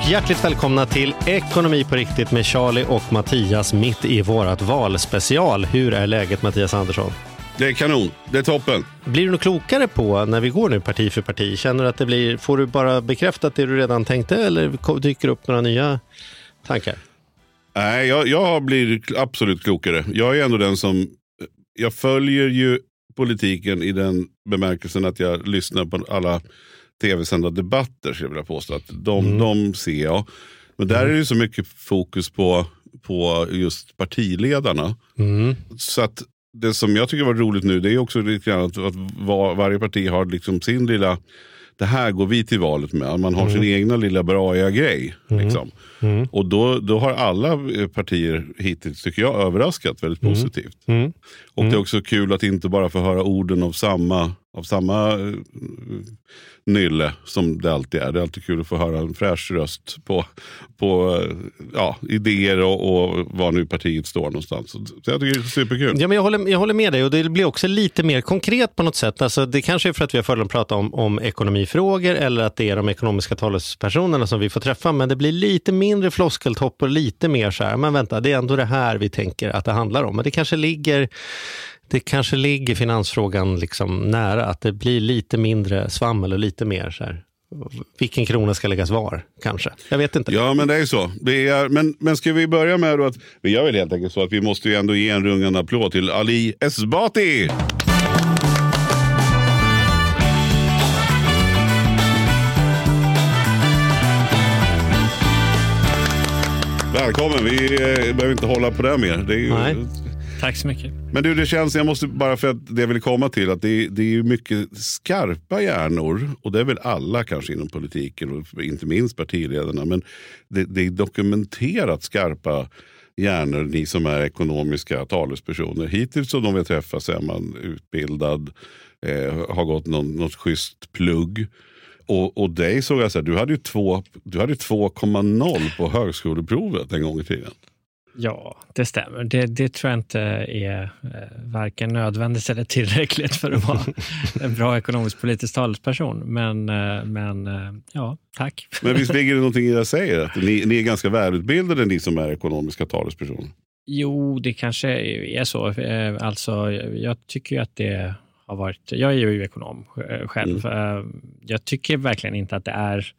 Och hjärtligt välkomna till Ekonomi på riktigt med Charlie och Mattias mitt i vårat valspecial. Hur är läget Mattias Andersson? Det är kanon. Det är toppen. Blir du något klokare på när vi går nu parti för parti? Känner du att det blir, får du bara bekräftat det du redan tänkte eller dyker upp några nya tankar? Nej, jag, jag blir absolut klokare. Jag är ändå den som... Jag följer ju politiken i den bemärkelsen att jag lyssnar på alla tv-sända debatter. Skulle jag vilja påstå. Att de, Mm. de ser jag. Men där är det ju så mycket fokus på, på just partiledarna. Mm. Så att det som jag tycker var roligt nu det är också lite grann att, att var, varje parti har liksom sin lilla, det här går vi till valet med. Man har sin egna lilla braiga grej. Liksom. Och då, då har alla eh, partier hittills, tycker jag, överraskat väldigt positivt. Mm. Och det är också kul att inte bara få höra orden av samma, av samma eh, nylle som det alltid är. Det är alltid kul att få höra en fräsch röst på, på eh, ja, idéer och, och var nu partiet står någonstans. Så jag tycker det är superkul. Ja, men jag, håller, jag håller med dig och det blir också lite mer konkret på något sätt. Alltså, det kanske är för att vi har fördelen att prata om, om ekonomifrågor eller att det är de ekonomiska talespersonerna som vi får träffa. Men det blir lite mindre floskeltopp och lite mer så här, men vänta, det är ändå det här vi tänker att det handlar om. Men det kanske ligger det kanske ligger finansfrågan liksom nära, att det blir lite mindre svammel och lite mer så här, vilken krona ska läggas var, kanske. Jag vet inte. Ja, men det är så. Det är, men, men ska vi börja med då att vi gör väl helt enkelt så att vi måste ju ändå ge en rungande applåd till Ali Esbati. Välkommen, vi eh, behöver inte hålla på det mer. Det är ju, Nej. Tack så mycket. Men du, det känns, jag måste bara för att det jag vill komma till, att det, det är ju mycket skarpa hjärnor. Och det är väl alla kanske inom politiken och inte minst partiledarna. Men det, det är dokumenterat skarpa hjärnor, ni som är ekonomiska talespersoner. Hittills som de vi träffat så är man utbildad, eh, har gått någon, något schysst plugg. Och, och dig såg jag så här, du hade ju 2,0 på högskoleprovet en gång i tiden. Ja, det stämmer. Det, det tror jag inte är eh, varken nödvändigt eller tillräckligt för att vara en bra ekonomisk-politisk talesperson. Men, eh, men eh, ja, tack. Men visst ligger det någonting i det jag säger? Att ni, ni är ganska välutbildade ni som är ekonomiska talespersoner. Jo, det kanske är så. Alltså, jag tycker ju att det har varit... Jag är ju ekonom själv. Eh, Jag tycker verkligen inte att det är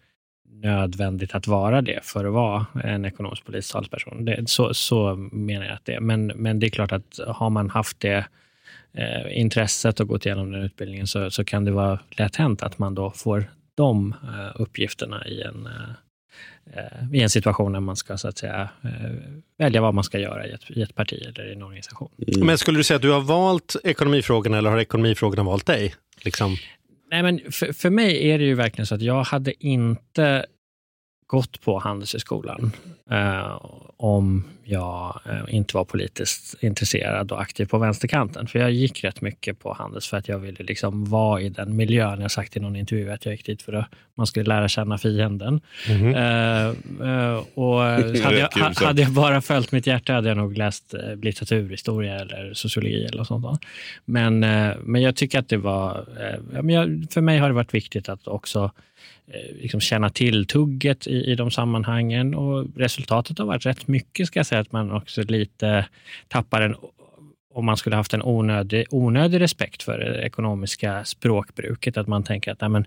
nödvändigt att vara det för att vara en ekonomisk politisk talesperson. Det, så, så menar jag att det är. Men, men det är klart att har man haft det eh, intresset och gått igenom den utbildningen så, så kan det vara lätt hänt att man då får de eh, uppgifterna i en, eh, i en situation när man ska så att säga, eh, välja vad man ska göra i ett, i ett parti eller i en organisation. Men skulle du säga att du har valt ekonomifrågorna eller har ekonomifrågorna valt dig? Liksom. Nej, men för, för mig är det ju verkligen så att jag hade inte gått på Handelshögskolan eh, om jag eh, inte var politiskt intresserad och aktiv på vänsterkanten. För jag gick rätt mycket på Handels för att jag ville liksom vara i den miljön. Jag har sagt i någon intervju att jag gick dit för att man skulle lära känna fienden. Eh, eh, och hade, jag, hade jag bara följt mitt hjärta hade jag nog läst eh, litteraturhistoria eller sociologi eller sånt. där. Men, eh, men jag tycker att det var... Men jag, för mig har det varit viktigt att också Eh, liksom känna till tugget i, i de sammanhangen. Och resultatet har varit rätt mycket, ska jag säga, att man också lite tappar en om man skulle haft en onödig, onödig respekt för det ekonomiska språkbruket. Att man tänker att nej, men,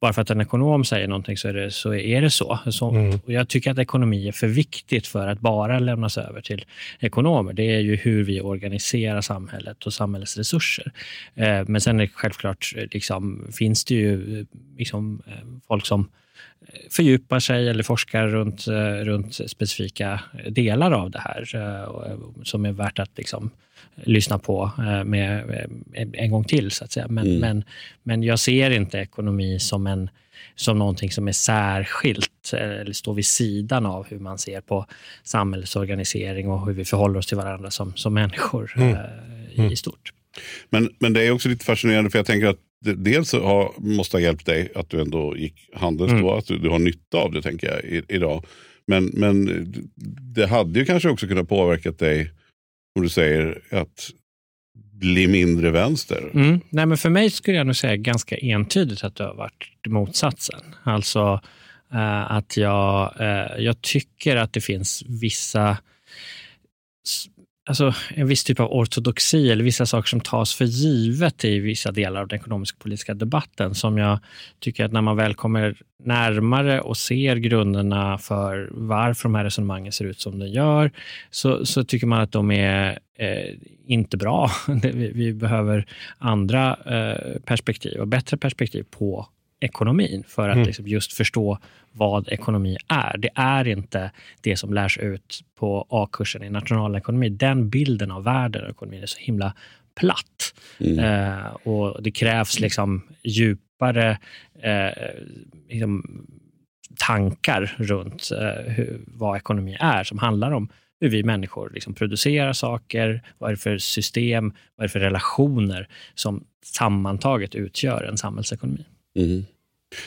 bara för att en ekonom säger någonting så är det så. Är det så. så Mm. och jag tycker att ekonomi är för viktigt för att bara lämnas över till ekonomer. Det är ju hur vi organiserar samhället och samhällets resurser. Eh, men sen är det självklart, eh, liksom, finns det ju eh, liksom, eh, folk som fördjupar sig eller forskar runt, runt specifika delar av det här som är värt att liksom lyssna på med, en gång till. så att säga. Men, mm. men, men jag ser inte ekonomi som en som någonting som är särskilt eller står vid sidan av hur man ser på samhällsorganisering och hur vi förhåller oss till varandra som, som människor mm. Eh, mm. i stort. Men, men det är också lite fascinerande för jag tänker att dels har, måste ha hjälpt dig att du ändå gick Handels mm. då, att du, du, har nytta av det tänker jag i, idag. Men, men det hade ju kanske också kunnat påverka dig om du säger att bli mindre vänster? Mm. Nej, men för mig skulle jag nog säga ganska entydigt att det har varit motsatsen. Alltså eh, att jag, eh, jag tycker att det finns vissa alltså, en viss typ av ortodoxi eller vissa saker som tas för givet i vissa delar av den ekonomisk politiska debatten som jag tycker att när man väl kommer närmare och ser grunderna för varför de här resonemangen ser ut som de gör, så, så tycker man att de är eh, inte bra. vi, vi behöver andra eh, perspektiv och bättre perspektiv på ekonomin för att mm. liksom just förstå vad ekonomi är. Det är inte det som lärs ut på A-kursen i nationalekonomi. Den bilden av världen och ekonomin är så himla platt. Mm. Eh, och Det krävs liksom djupare eh, liksom tankar runt eh, hur, vad ekonomi är, som handlar om hur vi människor liksom producerar saker, vad är det för system, vad är det för relationer som sammantaget utgör en samhällsekonomi. Mm.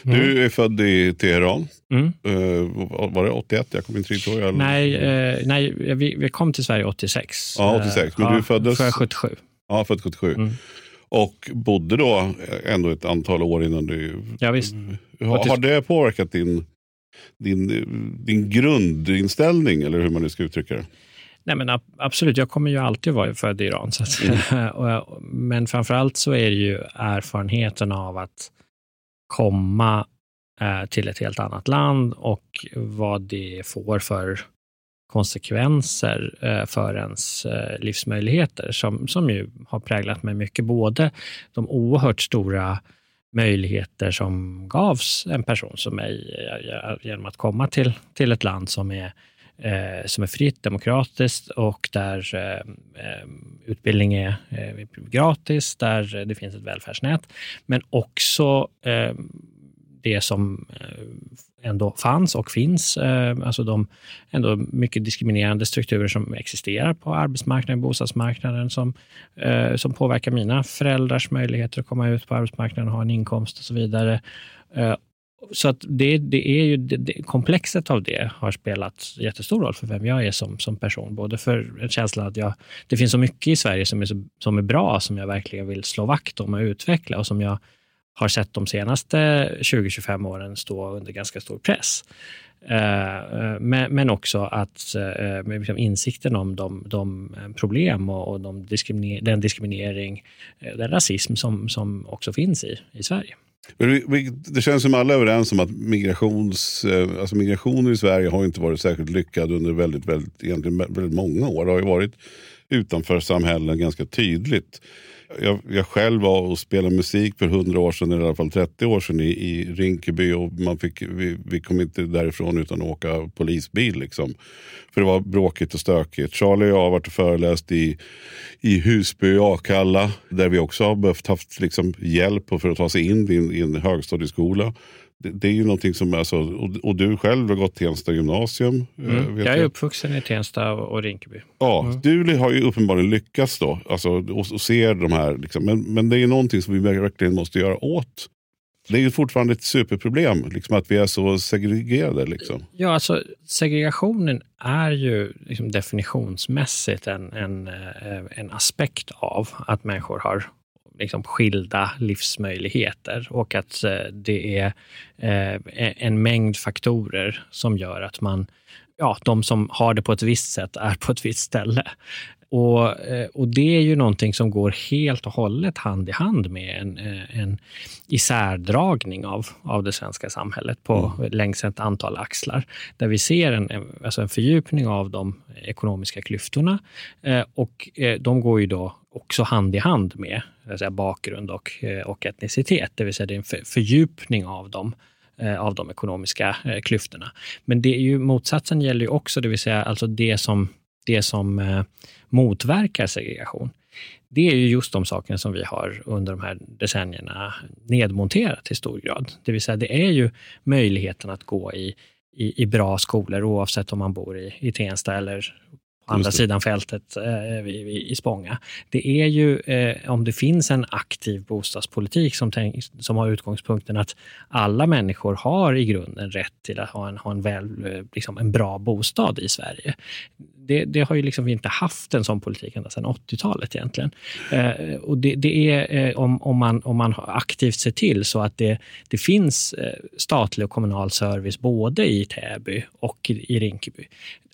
Du mm. är född i Teheran. Mm. Uh, var det 81? Jag kommer inte riktigt ihåg. Nej, uh, nej vi, vi, kom till Sverige 86. Ja, 86. Men uh, du föddes? Född 77. Ja, född 77. Mm. Och bodde då ändå ett antal år innan du... Ja, visst. Har, har det påverkat din, din, din grundinställning, eller hur man nu ska uttrycka det? Nej, men absolut, jag kommer ju alltid vara född i Iran. Så att, mm. men framförallt så är det ju erfarenheten av att komma eh, till ett helt annat land och vad det får för konsekvenser eh, för ens eh, livsmöjligheter som, som ju har präglat mig mycket. Både de oerhört stora möjligheter som gavs en person som mig genom att komma till, till ett land som är, eh, som är fritt, demokratiskt och där eh, eh, utbildning är eh, gratis, där det finns ett välfärdsnät. Men också eh, det som eh, ändå fanns och finns, eh, alltså de ändå mycket diskriminerande strukturer som existerar på arbetsmarknaden, bostadsmarknaden, som, som påverkar mina föräldrars möjligheter att komma ut på arbetsmarknaden och ha en inkomst och så vidare. Så att det, det är ju, det, det, komplexet av det har spelat jättestor roll för vem jag är som, som person. Både för en känsla att jag, det finns så mycket i Sverige som är, så, som är bra, som jag verkligen vill slå vakt om och utveckla och som jag har sett de senaste 20-25 åren stå under ganska stor press. Eh, eh, men, men, också att eh, liksom insikten om de, de problem och, och de diskriminer den diskriminering, den rasism som, som också finns i, i Sverige. Det känns som alla är överens om att migrations, eh, alltså migrationen i Sverige har inte varit särskilt lyckad under väldigt, väldigt, egentligen väldigt många år. Det har ju varit utanför samhällen ganska tydligt jag, jag själv var och spelade musik för 100 år sedan, eller i alla fall 30 år sedan i, i Rinkeby. Och man fick, vi, vi kom inte därifrån utan att åka polisbil. Liksom. För det var bråkigt och stökigt. Charlie och jag har varit och föreläst i, i Husby och Akalla. Där vi också har behövt haft liksom, hjälp för att ta sig in i en, i en högstadieskola det, det, är ju någonting som, alltså, och, och, du själv har gått Tensta gymnasium. Eh, mm. jag är jag. uppvuxen i Tensta och Rinkeby. Ja, mm. du har ju uppenbarligen lyckats då, alltså, och, och ser de här, liksom, men, men det är någonting som vi verkligen måste göra åt. Det är ju fortfarande ett superproblem, liksom, att vi är så segregerade. Liksom. Ja, alltså segregationen är ju liksom, definitionsmässigt en, en, eh, en aspekt av att människor har liksom skilda livsmöjligheter och att eh, det är eh, en mängd faktorer som gör att man, ja, de som har det på ett visst sätt är på ett visst ställe. Och, eh, och det är ju någonting som går helt och hållet hand i hand med en, en isärdragning av, av det svenska samhället på, mm. längs ett antal axlar. Där vi ser en, alltså en fördjupning av de ekonomiska klyftorna. och de går ju då också hand i hand med säga, bakgrund och, eh, och etnicitet. Det vill säga det är en fördjupning av dem eh, av de ekonomiska eh, klyftorna. Men det är ju, motsatsen gäller ju också, det vill säga alltså det som, det som motverkar segregation. Det är ju just de sakerna som vi har under de här decennierna nedmonterat i stor grad. Det vill säga, det är ju möjligheten att gå i, i, i bra skolor oavsett om man bor i, i Tensta eller andra sidan fältet eh, i, i Spånga. Det är ju eh, om det finns en aktiv bostadspolitik som, tänk, som har utgångspunkten att alla människor har i grunden rätt till att ha en, ha en, väl, eh, liksom en bra bostad i Sverige. Det, det, har ju liksom vi inte haft en sån politik ända sedan 80-talet egentligen. Eh, och det, det är eh, om, om, man, om man aktivt ser till så att det, det finns eh, statlig och kommunal service både i Täby och i, i Rinkeby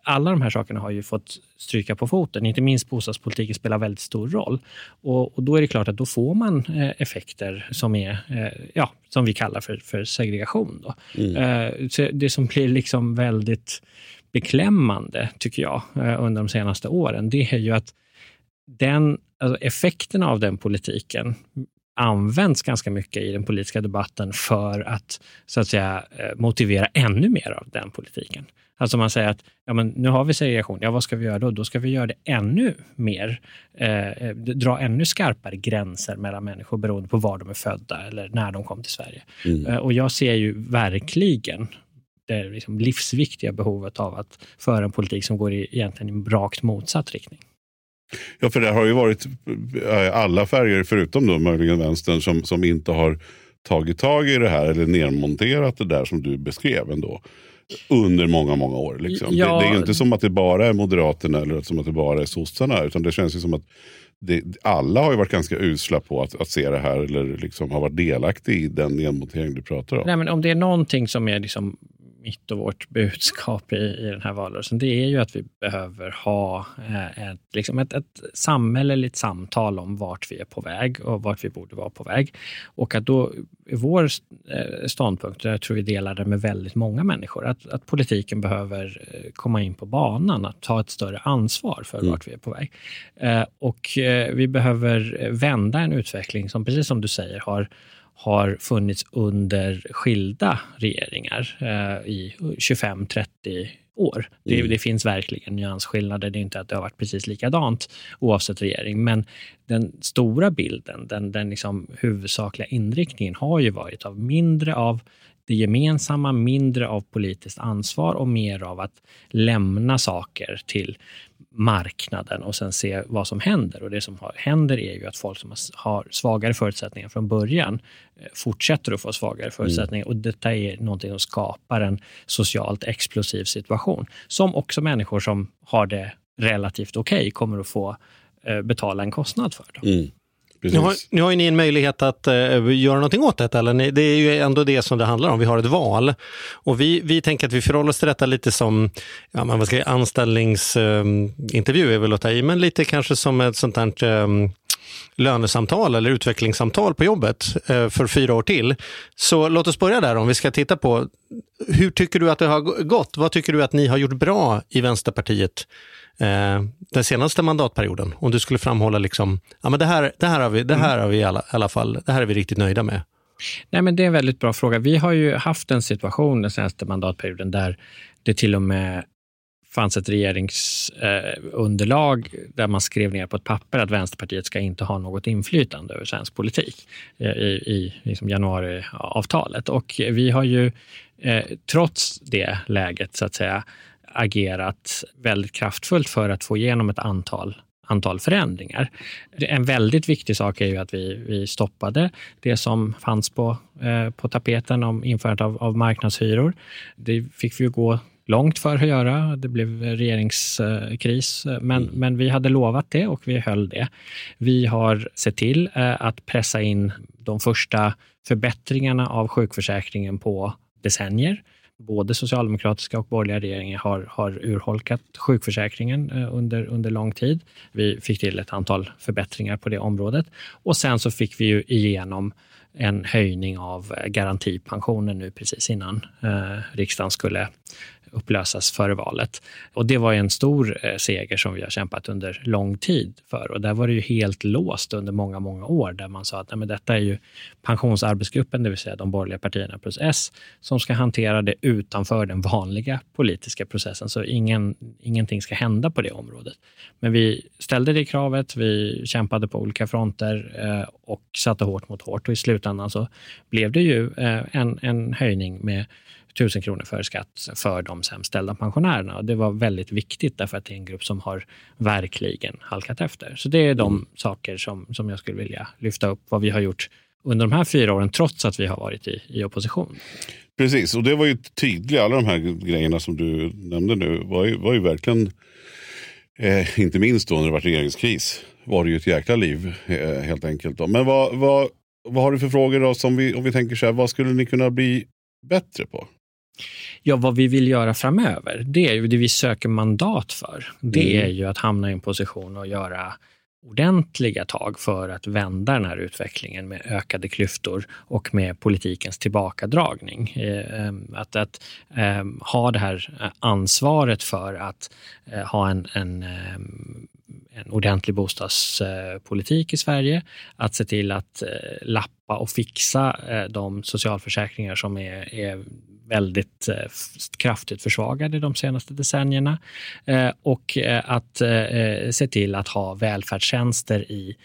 alla de här sakerna har ju fått stryka på foten. Inte minst bostadspolitiken spelar väldigt stor roll. Och, och då är det klart att då får man eh, effekter som, är, eh, ja, som vi kallar för, för segregation. Då. Mm. Eh, det som blir liksom väldigt beklämmande, tycker jag, eh, under de senaste åren, det är ju att den, alltså effekterna av den politiken används ganska mycket i den politiska debatten för att, så att säga, eh, motivera ännu mer av den politiken. Alltså man säger att ja, men nu har vi segregation, ja vad ska vi göra då? Då ska vi göra det ännu mer, eh, eh, dra ännu skarpare gränser mellan människor beroende på var de är födda eller när de kom till Sverige. Mm. Eh, och jag ser ju verkligen det liksom livsviktiga behovet av att föra en politik som går i egentligen i rakt motsatt riktning. Ja, för det har ju varit eh, alla färger förutom då möjligen vänstern som, som inte har tagit tag i det här eller nedmonterat det där som du beskrev ändå under många, många år. Liksom. Ja. Det, det, är inte som att det bara är Moderaterna eller som att det bara är sossarna. Utan det känns ju som att det, alla har ju varit ganska usla på att, att se det här eller liksom har varit delaktiga i den nedmontering du pratar om. Nej, men om det är någonting som är liksom mitt och vårt budskap i, i den här valrörelsen, det är ju att vi behöver ha eh, ett, liksom ett, ett samhälleligt samtal om vart vi är på väg och vart vi borde vara på väg. Och att då, vår eh, ståndpunkt, jag tror vi delar det med väldigt många människor, att, att politiken behöver eh, komma in på banan, att ta ett större ansvar för mm. vart vi är på väg. Och vi behöver vända en utveckling som, precis som du säger, har har funnits under skilda regeringar eh, i 25-30 år. Det, mm. det, finns verkligen nyansskillnader. Det är inte att det har varit precis likadant oavsett regering. Men den stora bilden, den, den liksom huvudsakliga inriktningen har ju varit av mindre av det gemensamma, mindre av politiskt ansvar och mer av att lämna saker till marknaden och sen se vad som händer. Och Det som händer är ju att folk som har svagare förutsättningar från början eh, fortsätter att få svagare förutsättningar. Mm. Och Detta är någonting som skapar en socialt explosiv situation som också människor som har det relativt okej okay kommer att få eh, betala en kostnad för. Mm. Nu har, nu har ni en möjlighet att uh, göra någonting åt detta, eller? Det är ju ändå det som det handlar om. Vi har ett val. Och vi, vi tänker att vi förhåller oss till detta lite som ja, man vad ska jag, anställningsintervju, ehm, um, är väl att ta i, men lite kanske som ett sånt här um, lönesamtal eller utvecklingssamtal på jobbet uh, för fyra år till. Så låt oss börja där om vi ska titta på hur tycker du att det har gått? Vad tycker du att ni har gjort bra i Vänsterpartiet eh, den senaste mandatperioden? Om du skulle framhålla liksom, ja men det här, det här har vi, det här har vi i alla, alla fall, det här är vi riktigt nöjda med. Nej, men det är en väldigt bra fråga. Vi har ju haft en situation den senaste mandatperioden där det till och med fanns ett regeringsunderlag eh, där man skrev ner på ett papper att Vänsterpartiet ska inte ha något inflytande över svensk politik eh, i, i liksom januariavtalet. Och vi har ju eh, trots det läget så att säga agerat väldigt kraftfullt för att få igenom ett antal antal förändringar. En väldigt viktig sak är ju att vi, vi stoppade det som fanns på, eh, på tapeten om införandet av, av marknadshyror. Det fick vi ju gå långt för att göra. Det blev regeringskris, men, mm. men vi hade lovat det och vi höll det. Vi har sett till eh, att pressa in de första förbättringarna av sjukförsäkringen på decennier både socialdemokratiska och borgerliga regeringar har, har urholkat sjukförsäkringen eh, under, under lång tid. Vi fick till ett antal förbättringar på det området och sen så fick vi ju igenom en höjning av garantipensionen nu precis innan eh, riksdagen skulle upplösas före valet. Och Det var en stor eh, seger som vi har kämpat under lång tid för. Och Där var det ju helt låst under många, många år där man sa att nej, men detta är ju pensionsarbetsgruppen, det vill säga de borgerliga partierna plus S, som ska hantera det utanför den vanliga politiska processen. Så ingen, ingenting ska hända på det området. Men vi ställde det kravet, vi kämpade på olika fronter eh, och satte hårt mot hårt. Och I slutändan så blev det ju eh, en, en höjning med 1000 kronor före skatt för de sämst ställda pensionärerna. Och det var väldigt viktigt därför att det är en grupp som har verkligen halkat efter. Så det är de mm. saker som, som jag skulle vilja lyfta upp, vad vi har gjort under de här fyra åren, trots att vi har varit i, i opposition. Precis, och det var ju tydligt. Alla de här grejerna som du nämnde nu var ju, var ju verkligen, eh, inte minst då när det var regeringskris, var det ju ett jäkla liv eh, helt enkelt. Då. Men vad, vad, vad har du för frågor då, som vi, om vi tänker så här, vad skulle ni kunna bli bättre på? Ja, vad vi vill göra framöver, det är ju det vi söker mandat för. Det mm. är ju att hamna i en position och göra ordentliga tag för att vända den här utvecklingen med ökade klyftor och med politikens tillbakadragning. Eh, att, att um, ha det här ansvaret för att uh, ha en, en um, en ordentlig bostadspolitik i Sverige, att se till att eh, lappa och fixa eh, de socialförsäkringar som är, är väldigt eh, kraftigt försvagade de senaste decennierna och att se till att ha välfärdstjänster i,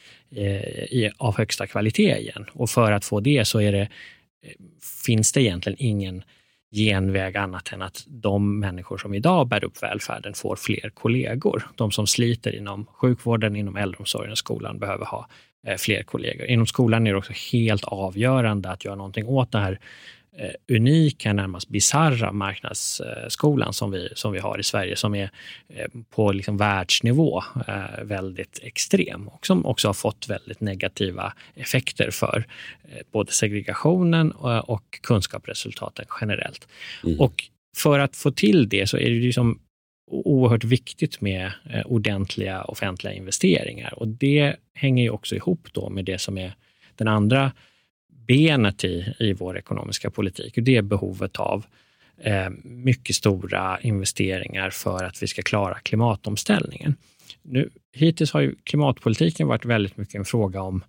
i, av högsta kvalitet igen. Och för att få det så är det, finns det egentligen ingen genväg annat än att de människor som idag bär upp välfärden får fler kollegor. De som sliter inom sjukvården, inom äldreomsorgen och skolan behöver ha eh, fler kollegor. Inom skolan är det också helt avgörande att göra någonting åt det här eh, unika, närmast bisarra marknadsskolan som vi, som vi har i Sverige, som är eh, på liksom världsnivå eh, väldigt extrem och som också har fått väldigt negativa effekter för eh, både segregationen och, och kunskapsresultaten generellt. Mm. Och för att få till det så är det liksom oerhört viktigt med eh, ordentliga offentliga investeringar och det hänger ju också ihop då med det som är den andra benet i, i vår ekonomiska politik. Och det är behovet av eh, mycket stora investeringar för att vi ska klara klimatomställningen. Nu, hittills har ju klimatpolitiken varit väldigt mycket en fråga om,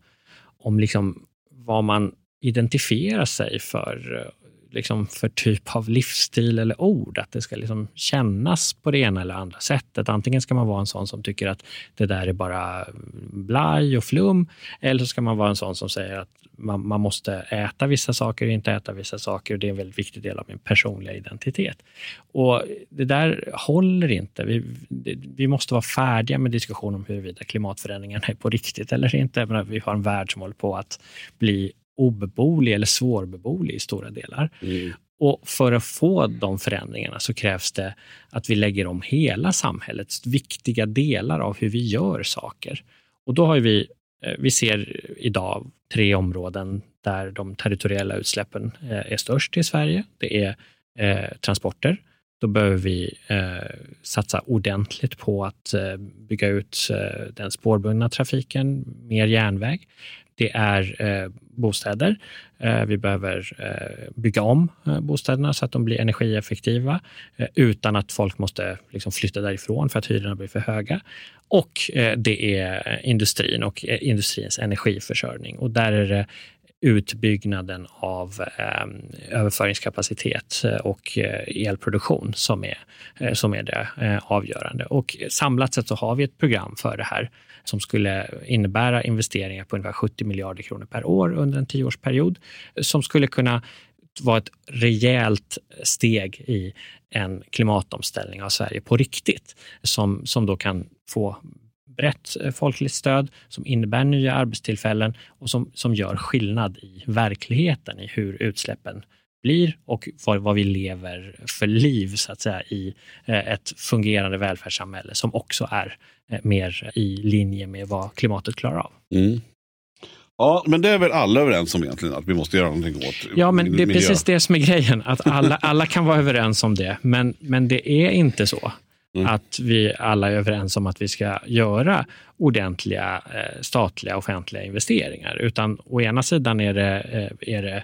om liksom vad man identifierar sig för liksom för typ av livsstil eller ord. Att det ska liksom kännas på det ena eller andra sättet. Antingen ska man vara en sån som tycker att det där är bara blaj och flum. Eller så ska man vara en sån som säger att man, man måste äta vissa saker och inte äta vissa saker. Och det är en väldigt viktig del av min personliga identitet. Och Det där håller inte. Vi, vi måste vara färdiga med diskussionen om huruvida klimatförändringarna är på riktigt eller inte. Vi har en värld som håller på att bli obeboelig eller svårbeboelig i stora delar. Mm. Och För att få de förändringarna så krävs det att vi lägger om hela samhällets viktiga delar av hur vi gör saker. Och då har vi, eh, vi ser idag tre områden där de territoriella utsläppen eh, är störst i Sverige. Det är eh, transporter. Då behöver vi eh, satsa ordentligt på att eh, bygga ut den spårbundna trafiken, mer järnväg det är eh, bostäder. Eh, vi behöver eh, bygga om eh, bostäderna så att de blir energieffektiva eh, utan att folk måste liksom, flytta därifrån för att hyrorna blir för höga. Och eh, det är industrin och eh, industrins energiförsörjning. Och där är det utbyggnaden av ehm, eh, överföringskapacitet och eh, elproduktion som är, eh, som är det eh, avgörande. Och samlat sett så har vi ett program för det här som skulle innebära investeringar på ungefär 70 miljarder kronor per år under en tioårsperiod som skulle kunna vara ett rejält steg i en klimatomställning av Sverige på riktigt som, som då kan få brett folkligt stöd som innebär nya arbetstillfällen och som, som gör skillnad i verkligheten i hur utsläppen blir och vad, vad vi lever för liv så att säga i eh, ett fungerande välfärdssamhälle som också är eh, mer i linje med vad klimatet klarar av. Mm. Ja, men det är väl alla överens om egentligen, att vi måste göra någonting åt Ja, men det är precis det som är grejen, att alla, alla kan vara överens om det, men, men det är inte så. Mm. Att vi alla är överens om att vi ska göra ordentliga eh, statliga offentliga investeringar. Utan å ena sidan är det, eh, är det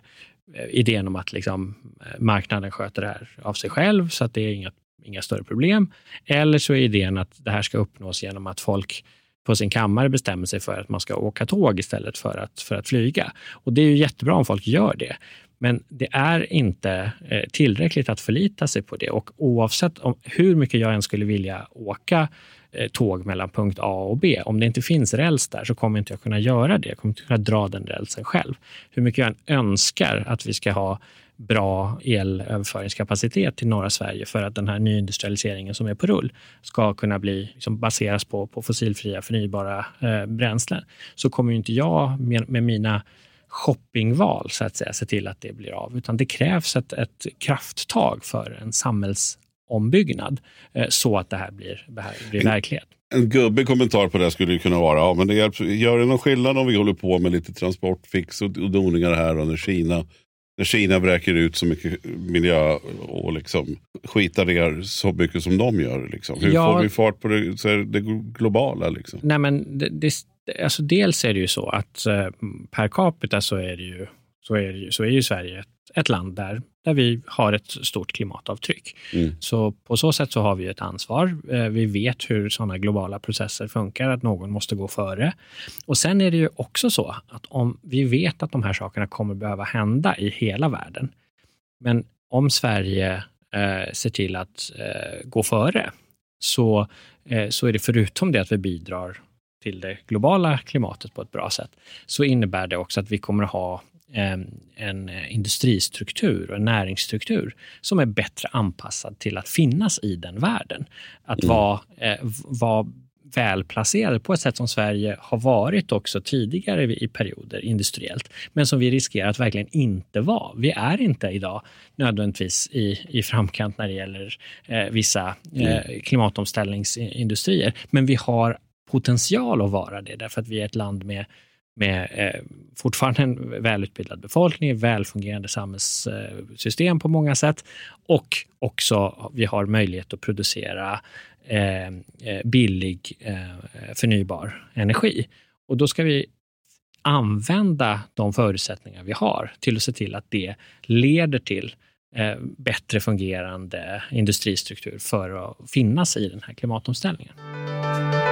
eh, idén om att liksom, eh, marknaden sköter det här av sig själv, så att det är inga inga större problem. Eller så är idén att det här ska uppnås genom att folk på sin kammare bestämmer sig för att man ska åka tåg istället för att, för att flyga. Och Det är ju jättebra om folk gör det. Men det är inte eh, tillräckligt att förlita sig på det. Och oavsett om, hur mycket jag än skulle vilja åka eh, tåg mellan punkt A och B, om det inte finns räls där så kommer inte jag kunna göra det. Jag kommer inte kunna dra den rälsen själv. Hur mycket jag än önskar att vi ska ha bra elöverföringskapacitet till norra Sverige för att den här nyindustrialiseringen som är på rull ska kunna bli, liksom baseras på, på fossilfria förnybara eh, bränslen, så kommer inte jag med, med mina shoppingval så att säga, se till att det blir av. Utan det krävs ett, ett krafttag för en samhällsombyggnad eh, så att det här blir, det här blir verklighet. En gubbig kommentar på det skulle kunna vara, ja, men det hjälps, gör det någon skillnad om vi håller på med lite transportfix och, doningar här och när Kina när Kina vräker ut så mycket miljö och liksom skitar ner så mycket som de gör. Liksom. Hur Ja. får vi fart på det, det globala? Liksom? Nej, men det, det, alltså dels är det ju så att eh, per capita så är, det ju, så är, ju, så är ju Sverige ett, ett land där, där vi har ett stort klimatavtryck. Mm. Så på så sätt så har vi ett ansvar. Eh, Vi vet hur sådana globala processer funkar, att någon måste gå före. Och sen är det ju också så att om vi vet att de här sakerna kommer behöva hända i hela världen. Men om Sverige eh, ser till att eh, gå före så, eh, så är det förutom det att vi bidrar till det globala klimatet på ett bra sätt, så innebär det också att vi kommer att ha eh, en eh, industristruktur och en näringsstruktur som är bättre anpassad till att finnas i den världen. Att vara, eh, vara välplacerad på ett sätt som Sverige har varit också tidigare i i perioder industriellt, men som vi riskerar att verkligen inte vara. Vi är inte idag nödvändigtvis i, i framkant när det gäller eh, vissa eh, klimatomställningsindustrier, men vi har potential att vara det, därför att vi är ett land med med eh, fortfarande en välutbildad befolkning, välfungerande samhällssystem på många sätt och också vi har möjlighet att producera eh, eh billig eh, förnybar energi. Och då ska vi använda de förutsättningar vi har till att se till att det leder till eh, bättre fungerande industristruktur för att finnas i den här klimatomställningen.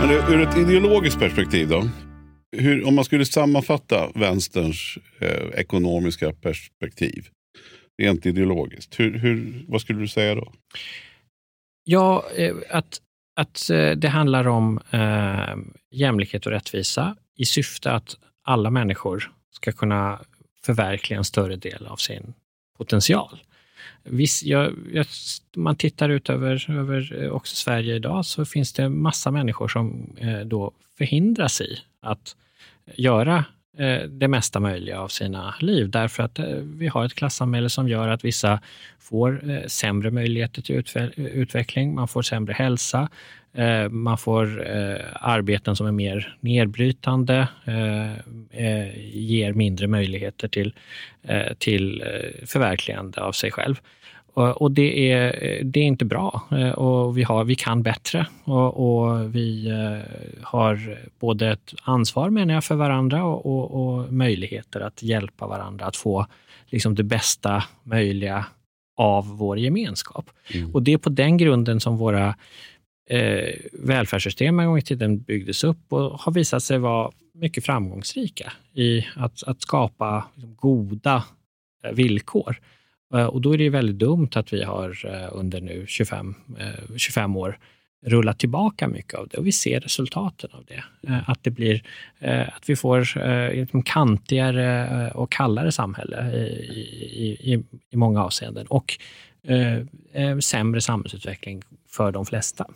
Men ur ett ideologiskt perspektiv då? Hur, om man skulle sammanfatta vänsterns eh, ekonomiska perspektiv, rent ideologiskt, hur, hur, vad skulle du säga då? Ja, eh, att, att eh, det handlar om eh, jämlikhet och rättvisa i syfte att alla människor ska kunna förverkliga en större del av sin potential. Viss, jag, jag, om man tittar ut över, över eh, också Sverige idag så finns det massa människor som eh, då förhindras i att eh, göra Eh, det mesta möjliga av sina liv. Därför att eh, vi har ett klassamhälle som gör att vissa får eh, sämre möjligheter till utveckling, man får sämre hälsa, man får arbeten som är mer nedbrytande, ger mindre möjligheter till, till förverkligande av sig själv. Och det är, det är inte bra och vi, har, vi kan bättre och, och vi har både ett ansvar menar jag för varandra och, och, och möjligheter att hjälpa varandra att få liksom det bästa möjliga av vår gemenskap. Mm. Och det är på den grunden som våra eh, välfärdssystem en gång i tiden byggdes upp och har visat sig vara mycket framgångsrika i att, att skapa liksom, goda eh, villkor. Eh, och då är det väldigt dumt att vi har eh, under nu 25, 25 eh, år rullat tillbaka mycket av det och vi ser resultaten av det. Att det blir att vi får ett kantigare och kallare samhälle i, i, i många avseenden och sämre samhällsutveckling för de flesta.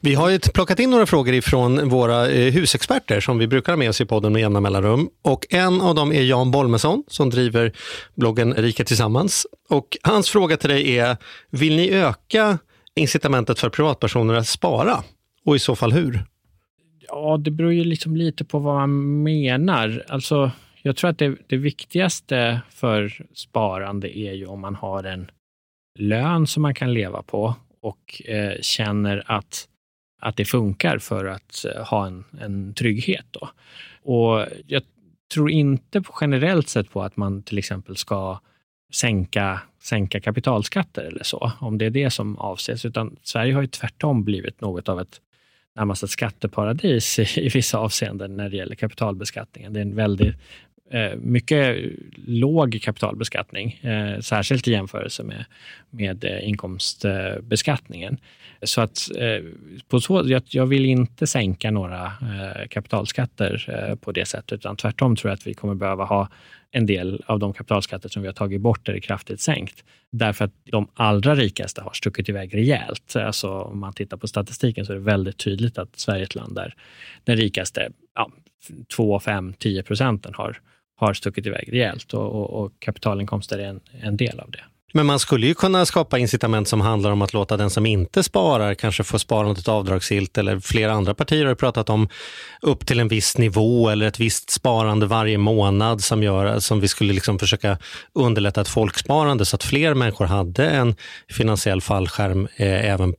Vi har ju plockat in några frågor ifrån våra eh, husexperter som vi brukar ha med oss i podden med jämna mellanrum. Och en av dem är Jan Bolmesson som driver bloggen Rika Tillsammans. Och hans fråga till dig är, vill ni öka incitamentet för privatpersoner att spara? Och i så fall hur? Ja, det beror ju liksom lite på vad man menar. Alltså, jag tror att det, det viktigaste för sparande är ju om man har en lön som man kan leva på och eh, känner att, att det funkar för att eh, ha en, en trygghet. Då. Och jag tror inte generellt sett på att man till exempel ska sänka, sänka kapitalskatter eller så, om det är det som avses. Utan Sverige har ju tvärtom blivit något av ett närmast ett skatteparadis i, i vissa avseenden när det gäller kapitalbeskattningen. Det är en väldigt Eh, mycket låg kapitalbeskattning, eh, särskilt i jämförelse med, med eh, inkomstbeskattningen. Så att eh, på så, jag, jag vill inte sänka några kapitalskatter på det sättet, utan tvärtom tror jag att vi kommer behöva ha en del av de kapitalskatter som vi har tagit bort är kraftigt sänkt. Därför att de allra rikaste har stuckit iväg rejält. Alltså om man tittar på statistiken så är det väldigt tydligt att Sverige är ett land där den rikaste, ja, 2, 5, 10 procenten har har stuckit iväg rejält och, och, och kapitalinkomster är en, en del av det. Men man skulle ju kunna skapa incitament som handlar om att låta den som inte sparar kanske få sparandet avdragsgillt eller flera andra partier har pratat om upp till en viss nivå eller ett visst sparande varje månad som gör som vi skulle liksom försöka underlätta ett folksparande så att fler människor hade en finansiell fallskärm eh, även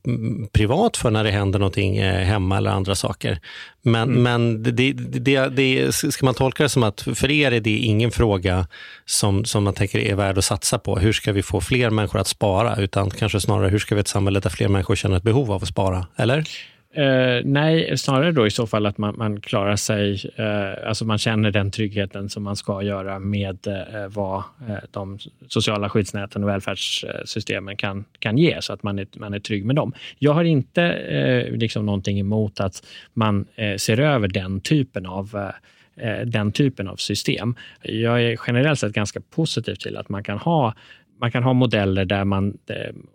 privat för när det händer någonting eh, hemma eller andra saker. Men, mm. men det, det, det, ska man tolka det som att för er är det ingen fråga som, som man tänker är värd att satsa på. Hur ska vi få fler människor att spara? Utan kanske snarare hur ska vi ett samhälle där fler människor känner ett behov av att spara? Eller? Eh, nej, snarare då i så fall att man, man klarar sig, eh, alltså man känner den tryggheten som man ska göra med eh, vad eh, de sociala skyddsnäten och välfärdssystemen kan, kan ge, så att man är, man är trygg med dem. Jag har inte eh, liksom någonting emot att man eh, ser över den typen av den typen av system. Jag är generellt sett ganska positiv till att man kan ha man kan ha modeller där man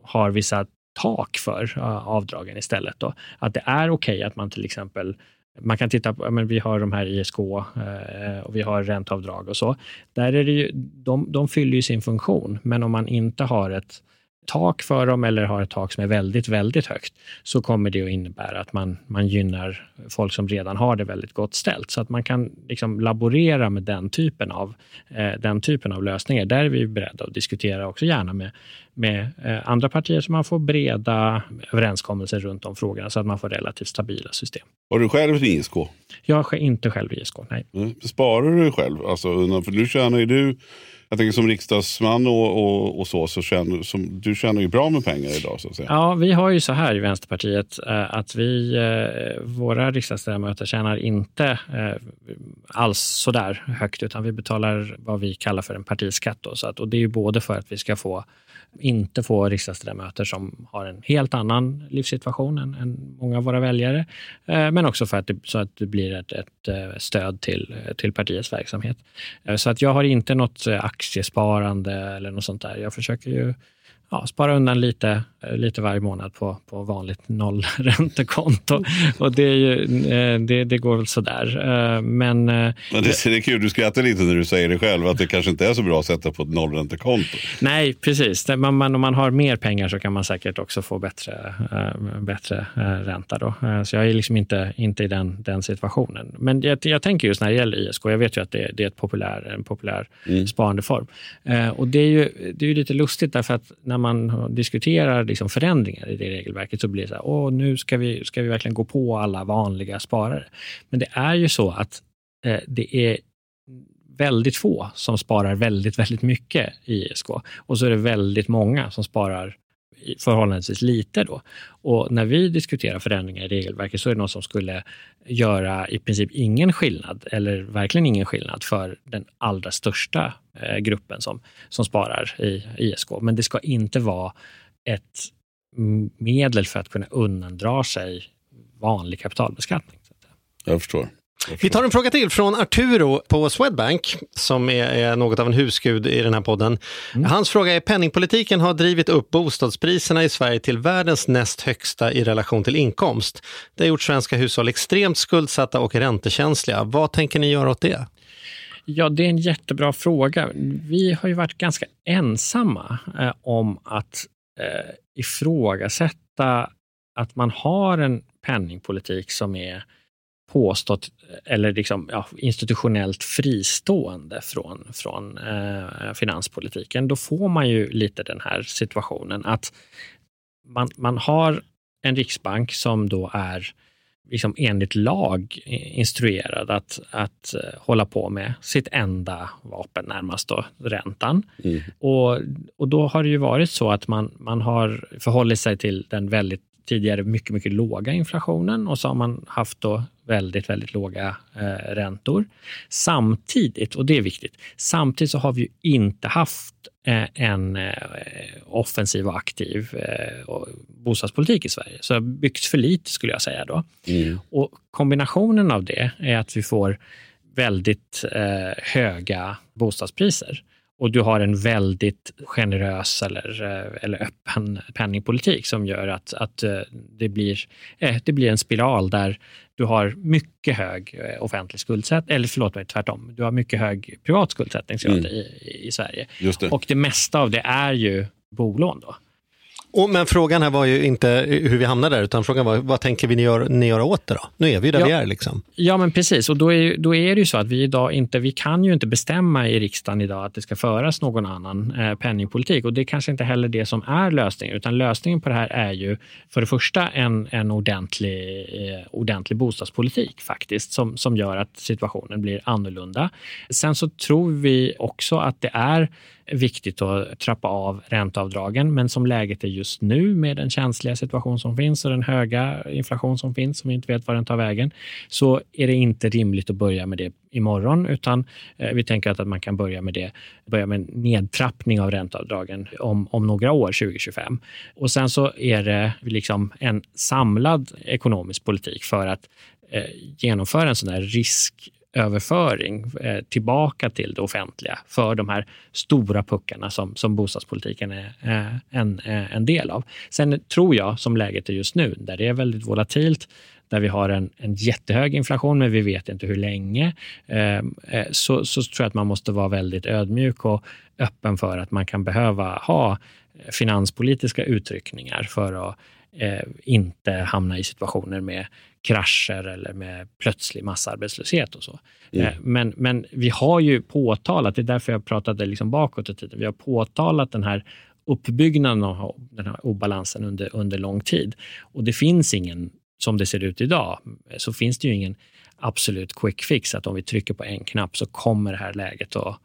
har vissa tak för eh, avdragen istället. Då. Att det är okej okay att man till exempel man kan titta på, men vi har de här ISK eh, och vi har ränteavdrag och så. Där är det ju, de, de fyller ju sin funktion, men om man inte har ett tak för dem eller har ett tak som är väldigt, väldigt högt, så kommer det att innebära att man, man gynnar folk som redan har det väldigt gott ställt. Så att man kan liksom laborera med den typen av, eh, den typen av lösningar. Där är vi beredda att diskutera också gärna med, med eh, andra partier så man får breda överenskommelser runt de frågorna så att man får relativt stabila system. Har du själv ISK? Jag har inte själv ISK, nej. Mm. Sparar du själv? Alltså, för nu tjänar ju du jag tänker som riksdagsman och, och, och så, så känner, som, du tjänar ju bra med pengar idag. Så att säga. Ja, vi har ju så här i Vänsterpartiet eh, att vi, eh, våra riksdagsledamöter tjänar inte eh, alls så där högt, utan vi betalar vad vi kallar för en partiskatt. Då, så att, och det är ju både för att vi ska få inte få riksdagsledamöter som har en helt annan livssituation än, än många av våra väljare. Eh, men också för att det, så att det blir ett, ett eh, stöd till, eh, till partiets verksamhet. Så att jag har inte något aktiesparande eller något sånt där. Jag försöker ju ja, spara undan lite, lite varje månad på, på vanligt nollräntekonto. Och det, är ju, eh, det, det går väl sådär. Eh, men, eh, Men det, det är kul, du skrattar lite när du säger det själv, att det kanske inte är så bra att sätta på ett nollräntekonto. Nej, precis. Man, man, om man har mer pengar så kan man säkert också få bättre, bättre ränta. Då. Så jag är liksom inte, inte i den, den situationen. Men jag, jag tänker just när det gäller ISK, jag vet ju att det, det är ett populär, en populär mm. sparandeform. Och det är ju det är ju lite lustigt därför att när när man diskuterar liksom förändringar i det regelverket så blir det så här, åh, nu ska vi, ska vi verkligen gå på alla vanliga sparare. Men det är ju så att eh, det är väldigt få som sparar väldigt, väldigt mycket i ISK och så är det väldigt många som sparar förhållandevis lite. Då. Och när vi diskuterar förändringar i regelverket så är det något som skulle göra i princip ingen skillnad, eller verkligen ingen skillnad för den allra största gruppen som, som sparar i ISK. Men det ska inte vara ett medel för att kunna undandra sig vanlig kapitalbeskattning. Jag förstår. Vi tar en fråga till från Arturo på Swedbank, som är, är något av en husgud i den här podden. Mm. Hans fråga är, penningpolitiken har drivit upp bostadspriserna i Sverige till världens näst högsta i relation till inkomst. Det har gjort svenska hushåll extremt skuldsatta och räntekänsliga. Vad tänker ni göra åt det? Ja, det är en jättebra fråga. Vi har ju varit ganska ensamma eh, om att eh, ifrågasätta att man har en penningpolitik som är påstått eller liksom, ja, institutionellt fristående från, från eh, finanspolitiken, då får man ju lite den här situationen att man, man har en riksbank som då är liksom enligt lag instruerad att, att eh, hålla på med sitt enda vapen, närmast då räntan. Mm. Och, och då har det ju varit så att man, man har förhållit sig till den väldigt tidigare mycket, mycket låga inflationen och så har man haft då väldigt, väldigt låga eh, räntor. Samtidigt, och det är viktigt, samtidigt så har vi ju inte haft eh, en eh, offensiv och aktiv eh, bostadspolitik i Sverige. Så det har byggts för lite skulle jag säga då. Mm. Och kombinationen av det är att vi får väldigt eh, höga bostadspriser och du har en väldigt generös eller, eh, eller öppen penningpolitik som gör att, att eh, det, blir, eh, det blir en spiral där du har mycket hög offentlig skuldsättning, eller förlåt mig, tvärtom. Du har mycket hög privat skuldsättningsgrad mm. i, i Sverige. Det. Och det mesta av det är ju bolån. Då. Och, men frågan här var ju inte hur vi hamnade där, utan frågan var vad tänker vi ni, gör, ni göra åt det då? Nu är vi där ja, vi är. Liksom. Ja, men precis. Och då är, då är det ju så att vi idag inte, vi kan ju inte bestämma i riksdagen idag att det ska föras någon annan eh, penningpolitik. Och det är kanske inte heller det som är lösningen, utan lösningen på det här är ju för det första en, en ordentlig, eh, ordentlig bostadspolitik faktiskt, som, som gör att situationen blir annorlunda. Sen så tror vi också att det är viktigt att trappa av ränteavdragen. Men som läget är just nu med den känsliga situation som finns och den höga inflation som finns, som vi inte vet var den tar vägen, så är det inte rimligt att börja med det imorgon, utan eh, vi tänker att man kan börja med det, börja med en nedtrappning av ränteavdragen om, om några år, 2025. Och sen så är det liksom en samlad ekonomisk politik för att eh, genomföra en sån här risk överföring eh, tillbaka till det offentliga för de här stora puckarna som, som bostadspolitiken är eh, en, eh, en del av. Sen tror jag, som läget är just nu, där det är väldigt volatilt, där vi har en, en jättehög inflation, men vi vet inte hur länge, eh, eh så, så tror jag att man måste vara väldigt ödmjuk och öppen för att man kan behöva ha eh, finanspolitiska utryckningar för att eh, inte hamna i situationer med krascher eller med plötslig massarbetslöshet och så. Mm. Men, men vi har ju påtalat, det är därför jag pratade liksom bakåt i tiden, vi har påtalat den här uppbyggnaden av den här obalansen under, under lång tid. Och det finns ingen, som det ser ut idag, så finns det ju ingen absolut quick fix, att om vi trycker på en knapp så kommer det här läget att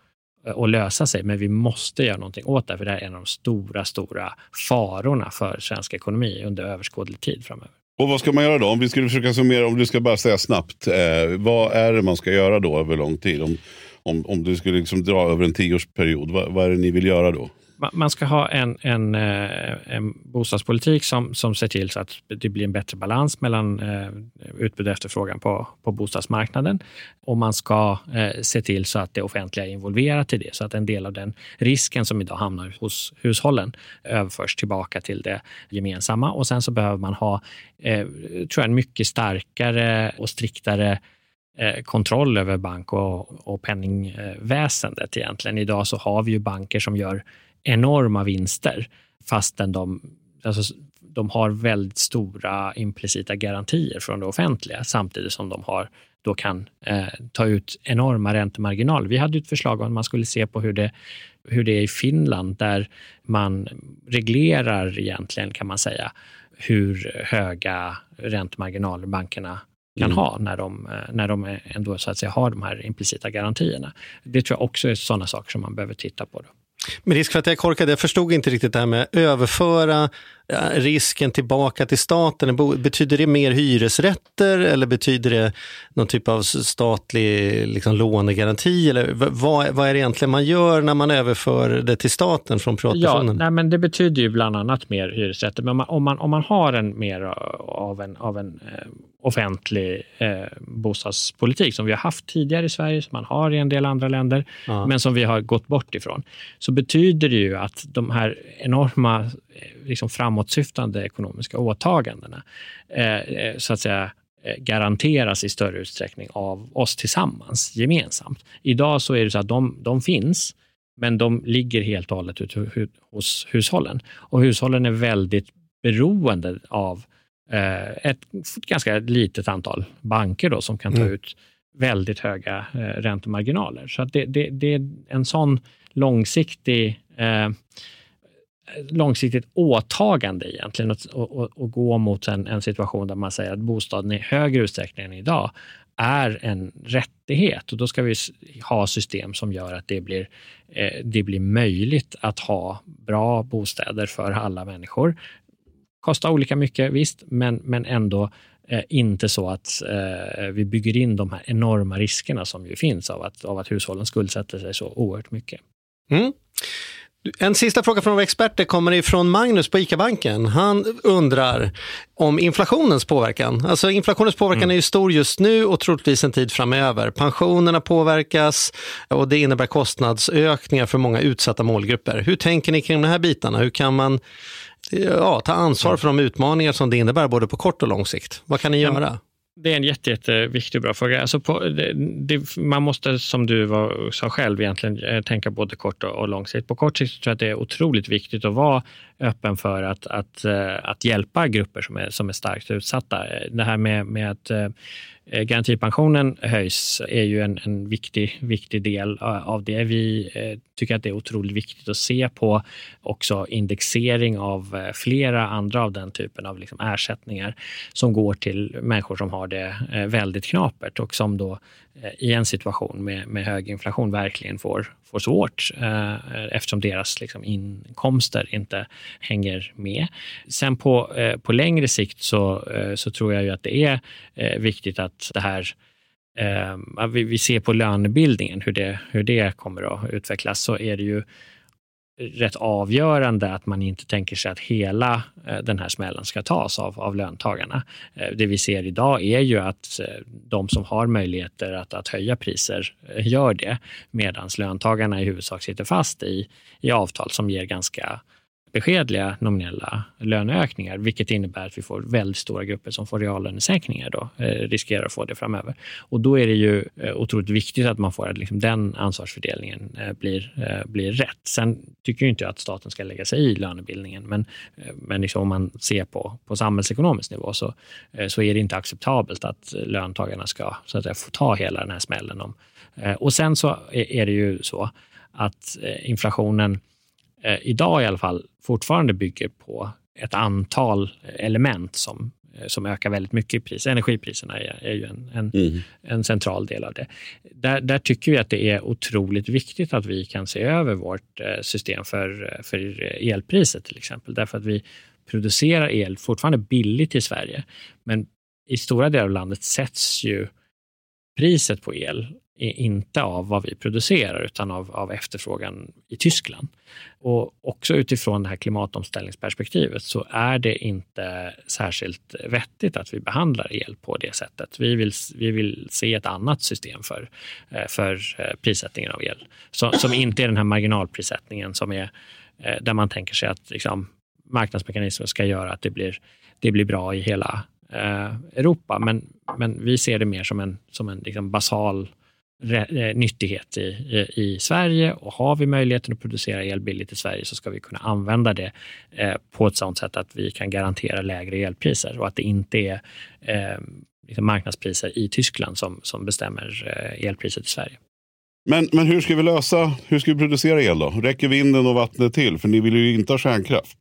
Eh, att lösa sig, men vi måste göra någonting åt det, för det här är en av de stora, stora farorna för svensk ekonomi under överskådlig tid framöver. Och vad ska man göra då? Om vi skulle försöka summera, om du ska bara säga snabbt. Eh, vad är det man ska göra då över lång tid? Om, om, om du skulle liksom dra över en tioårsperiod, vad, vad är det ni vill göra då? Man ska ha en, en, eh, en bostadspolitik som, som ser till så att det blir en bättre balans mellan eh, utbud och efterfrågan på, på bostadsmarknaden. Och man ska eh, se till så att det offentliga är involverat i det, så att en del av den risken som idag hamnar hos hushållen överförs tillbaka till det gemensamma. Och sen så behöver man ha, tror jag, en mycket starkare och striktare kontroll över bank och, och penningväsendet egentligen. Idag så har vi ju banker som gör enorma vinster fastän de, alltså, de har väldigt stora implicita garantier från det offentliga samtidigt som de har, då kan eh, ta ut enorma räntemarginaler. Vi hade ett förslag om att man skulle se på hur det, hur det är i Finland där man reglerar egentligen kan man säga hur höga räntemarginaler bankerna kan mm. ha när de, eh, när de ändå så att säga har de här implicita garantierna. Det tror jag också är sådana saker som man behöver titta på. Då. Med risk för att jag är korkad, jag förstod inte riktigt det här med att överföra eh, risken tillbaka till staten. Betyder det mer hyresrätter eller betyder det någon typ av statlig liksom, lånegaranti? Eller vad, vad är det egentligen man gör när man överför det till staten från privatpersonen? Ja, nej, men det betyder ju bland annat mer hyresrätter. Men om man, om man, om man har en mer av en, av en eh, offentlig eh, bostadspolitik som vi har haft tidigare i Sverige, som man har i en del andra länder, ja. men som vi har gått bort ifrån, så betyder det ju att de här enorma eh, liksom framåtsyftande ekonomiska åtagandena eh, eh, så att säga eh, garanteras i större utsträckning av oss tillsammans, gemensamt. Idag så är det så att de, de finns, men de ligger helt och hållet ut hos hushållen. Och hushållen är väldigt beroende av ett ganska litet antal banker då, som kan ta mm. ut väldigt höga eh, räntemarginaler. Så det, det, det, är en sån långsiktig eh, långsiktigt åtagande egentligen att och, och, gå mot en, en, situation där man säger att bostaden i högre utsträckning än idag är en rättighet och då ska vi ha system som gör att det blir, eh, det blir möjligt att ha bra bostäder för alla människor Kostar olika mycket, visst, men, men ändå eh, inte så att eh, vi bygger in de här enorma riskerna som ju finns av att, av att hushållen skuldsätter sig så oerhört mycket. Mm. En sista fråga från våra experter kommer ifrån Magnus på ICA-banken. Han undrar om inflationens påverkan. Alltså inflationens påverkan mm. är ju stor just nu och troligtvis en tid framöver. Pensionerna påverkas och det innebär kostnadsökningar för många utsatta målgrupper. Hur tänker ni kring de här bitarna? Hur kan man ja, ta ansvar för de utmaningar som det innebär både på kort och lång sikt? Vad kan ni göra? Det är en jätte, jätteviktig och bra fråga. Alltså på, det, det, man måste, som du var, sa själv, egentligen eh, tänka både kort och, och lång sikt. På kort sikt tror jag att det är otroligt viktigt att vara öppen för att, att, eh, att hjälpa grupper som är, som är starkt utsatta. Det här med, med att eh, Eh, garantipensionen höjs är ju en, en viktig, viktig del eh, av det. Vi eh, tycker att det är otroligt viktigt att se på också indexering av eh, flera andra av den typen av liksom ersättningar som går till människor som har det eh, väldigt knapert och som då eh, i en situation med, med hög inflation verkligen får, får svårt eh, eftersom deras liksom, inkomster inte hänger med. Sen på, eh, på längre sikt så, eh, så tror jag ju att det är eh, viktigt att det här eh, vi, vi ser på lönebildningen, hur det, hur det kommer att utvecklas, så är det ju rätt avgörande att man inte tänker sig att hela eh, den här smällen ska tas av, av löntagarna. Eh, det vi ser idag är ju att eh, de som har möjligheter att, att höja priser gör det medan löntagarna i huvudsak sitter fast i, i avtal som ger ganska beskedliga nominella löneökningar, vilket innebär att vi får väldigt stora grupper som får reallönesänkningar då, eh, riskerar att få det framöver. Och då är det ju eh, otroligt viktigt att man får att liksom den ansvarsfördelningen eh, blir, eh, blir rätt. Sen tycker inte jag att staten ska lägga sig i lönebildningen, men, eh, men liksom om man ser på, på samhällsekonomisk nivå så, eh, så är det inte acceptabelt att löntagarna ska så att säga, få ta hela den här smällen. Om. Och sen så är det ju så att inflationen eh, idag i alla fall fortfarande bygger på ett antal element som eh, som ökar väldigt mycket i pris. Energipriserna är, är ju en, en, Mm. en central del av det. Där, där tycker vi att det är otroligt viktigt att vi kan se över vårt eh, system för, för elpriset till exempel. Därför att vi producerar el fortfarande billigt i Sverige. Men i stora delar av landet sätts ju priset på el inte av vad vi producerar utan av, av efterfrågan i Tyskland. Och också utifrån det här klimatomställningsperspektivet så är det inte särskilt vettigt att vi behandlar el på det sättet. Vi vill, vi vill se ett annat system för, eh, för eh, prissättningen av el som, som inte är den här marginalprissättningen som är eh, där man tänker sig att liksom, marknadsmekanismer ska göra att det blir, det blir bra i hela eh, Europa. Men, men vi ser det mer som en, som en liksom basal eh, Eh, nyttighet i, i, i Sverige och har vi möjligheten att producera el billigt i Sverige så ska vi kunna använda det eh, på ett sådant sätt att vi kan garantera lägre elpriser och att det inte är eh, liksom marknadspriser i Tyskland som, som bestämmer eh, elpriset i Sverige. Men, men hur ska vi lösa, hur ska vi producera el då? Räcker vinden och vattnet till? För ni vill ju inte ha kärnkraft.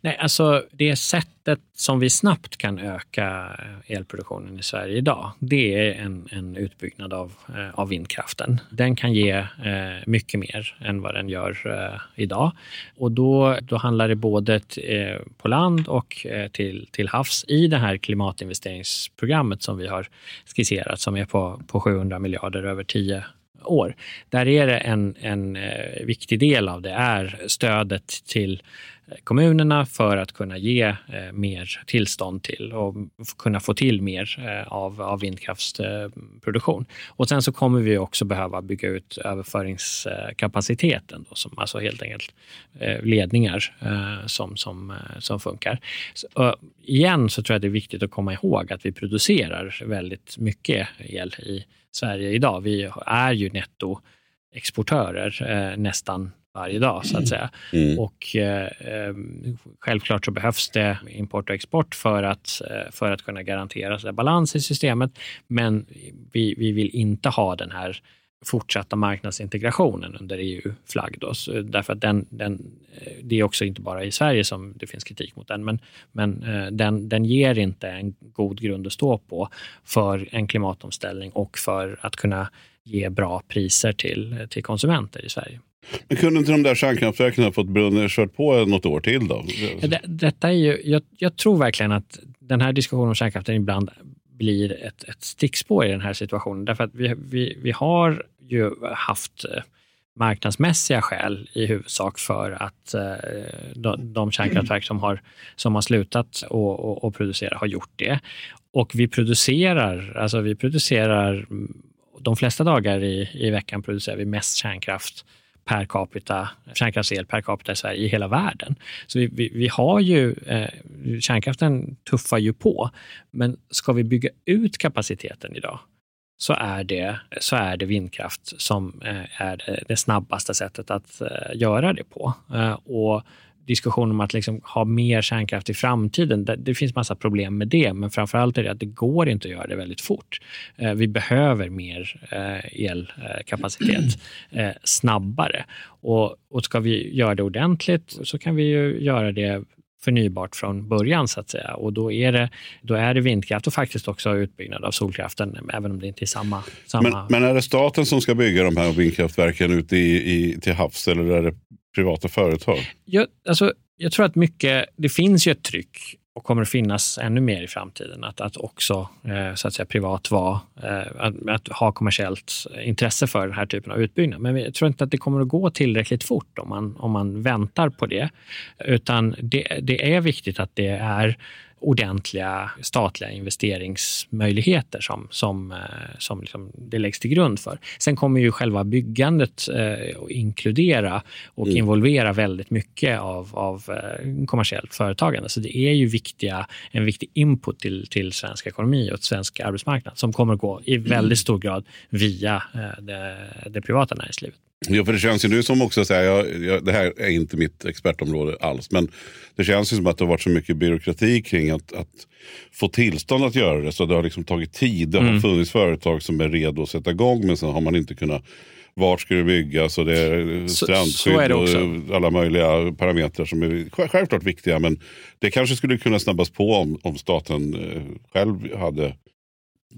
Nej, alltså det sättet som vi snabbt kan öka eh, elproduktionen i Sverige idag, det är en, en utbyggnad av, eh, av vindkraften. Den kan ge eh, mycket mer än vad den gör eh, idag. Och då, då handlar det både t- eh, på land och eh, till, till havs i det här klimatinvesteringsprogrammet som vi har skisserat, som är på, på 700 miljarder över 10 år. Där är det en, en eh, viktig del av det är stödet till eh, kommunerna för att kunna ge eh, mer tillstånd till och kunna få till mer av, av vindkraftsproduktion. Och sen så kommer vi också behöva bygga ut överföringskapaciteten, då, som alltså helt enkelt ledningar som, som, som funkar. Så, igen så tror jag det är viktigt att komma ihåg att vi producerar väldigt mycket el i Sverige idag. Vi är ju nettoexportörer eh, nästan varje dag så att säga. Mm. Och eh, eh, självklart så behövs det import och export för att, eh, för att kunna garantera balans i systemet. Men vi, vi vill inte ha den här fortsatta marknadsintegrationen under EU-flagg. Därför att den, den, eh, det är också inte bara i Sverige som det finns kritik mot den, men, men eh, den, den ger inte en god grund att stå på för en klimatomställning och för att kunna ge bra priser till, till konsumenter i Sverige. Men kunde inte de där kärnkraftverken ha fått brunnen kört på något år till då? Det, detta är ju, jag, jag tror verkligen att den här diskussionen om kärnkraften ibland blir ett, ett stickspår i den här situationen. Därför att vi, vi, vi har ju haft eh, marknadsmässiga skäl i huvudsak för att eh, de, de kärnkraftverk som har, som har slutat och, och, och producera har gjort det. Och vi producerar, alltså vi producerar de flesta dagar i, i veckan producerar vi mest kärnkraft per capita, kärnkraftsel per capita i Sverige i hela världen. Så vi, vi, vi har ju, eh, kärnkraften tuffar ju på, men ska vi bygga ut kapaciteten idag så är det, så är det vindkraft som eh, är det, snabbaste sättet att eh, göra det på. Eh, och diskussionen om att liksom ha mer kärnkraft i framtiden, det, det finns massa problem med det, men framförallt är det att det går inte att göra det väldigt fort. Eh, vi behöver mer eh, elkapacitet eh, snabbare. Och, och ska vi göra det ordentligt så kan vi ju göra det förnybart från början så att säga. Och då är det, då är det vindkraft och faktiskt också utbyggnad av solkraften, även om det inte är samma... samma Men, men är det staten som ska bygga de här vindkraftverken ute i, i, till havs eller är det privata företag? jag, alltså, jag tror att mycket, det finns ju ett tryck och kommer att finnas ännu mer i framtiden. Att, att också eh, så att säga, privat vara, eh, att, att ha kommersiellt intresse för den här typen av utbyggnad. Men jag tror inte att det kommer att gå tillräckligt fort om man, om man väntar på det. Utan det, det är viktigt att det är ordentliga statliga investeringsmöjligheter som, som, eh, som liksom det läggs till grund för. Sen kommer ju själva byggandet eh, att inkludera och Mm. involvera väldigt mycket av, av eh, kommersiellt företagande. Så det är ju viktiga, en viktig input till, till svensk ekonomi och svensk arbetsmarknad som kommer att gå i väldigt stor grad via eh, det, det privata näringslivet. Ja, för det känns ju nu som också, så här, jag, jag, det här är inte mitt expertområde alls, men det känns ju som att det har varit så mycket byråkrati kring att, att få tillstånd att göra det. Så det har liksom tagit tid. Det har Mm. funnits företag som är redo att sätta igång, men sen har man inte kunnat vart ska det byggas och det är strandskydd är det och alla möjliga parametrar som är sj- självklart viktiga. Men det kanske skulle kunna snabbas på om, om staten eh, själv hade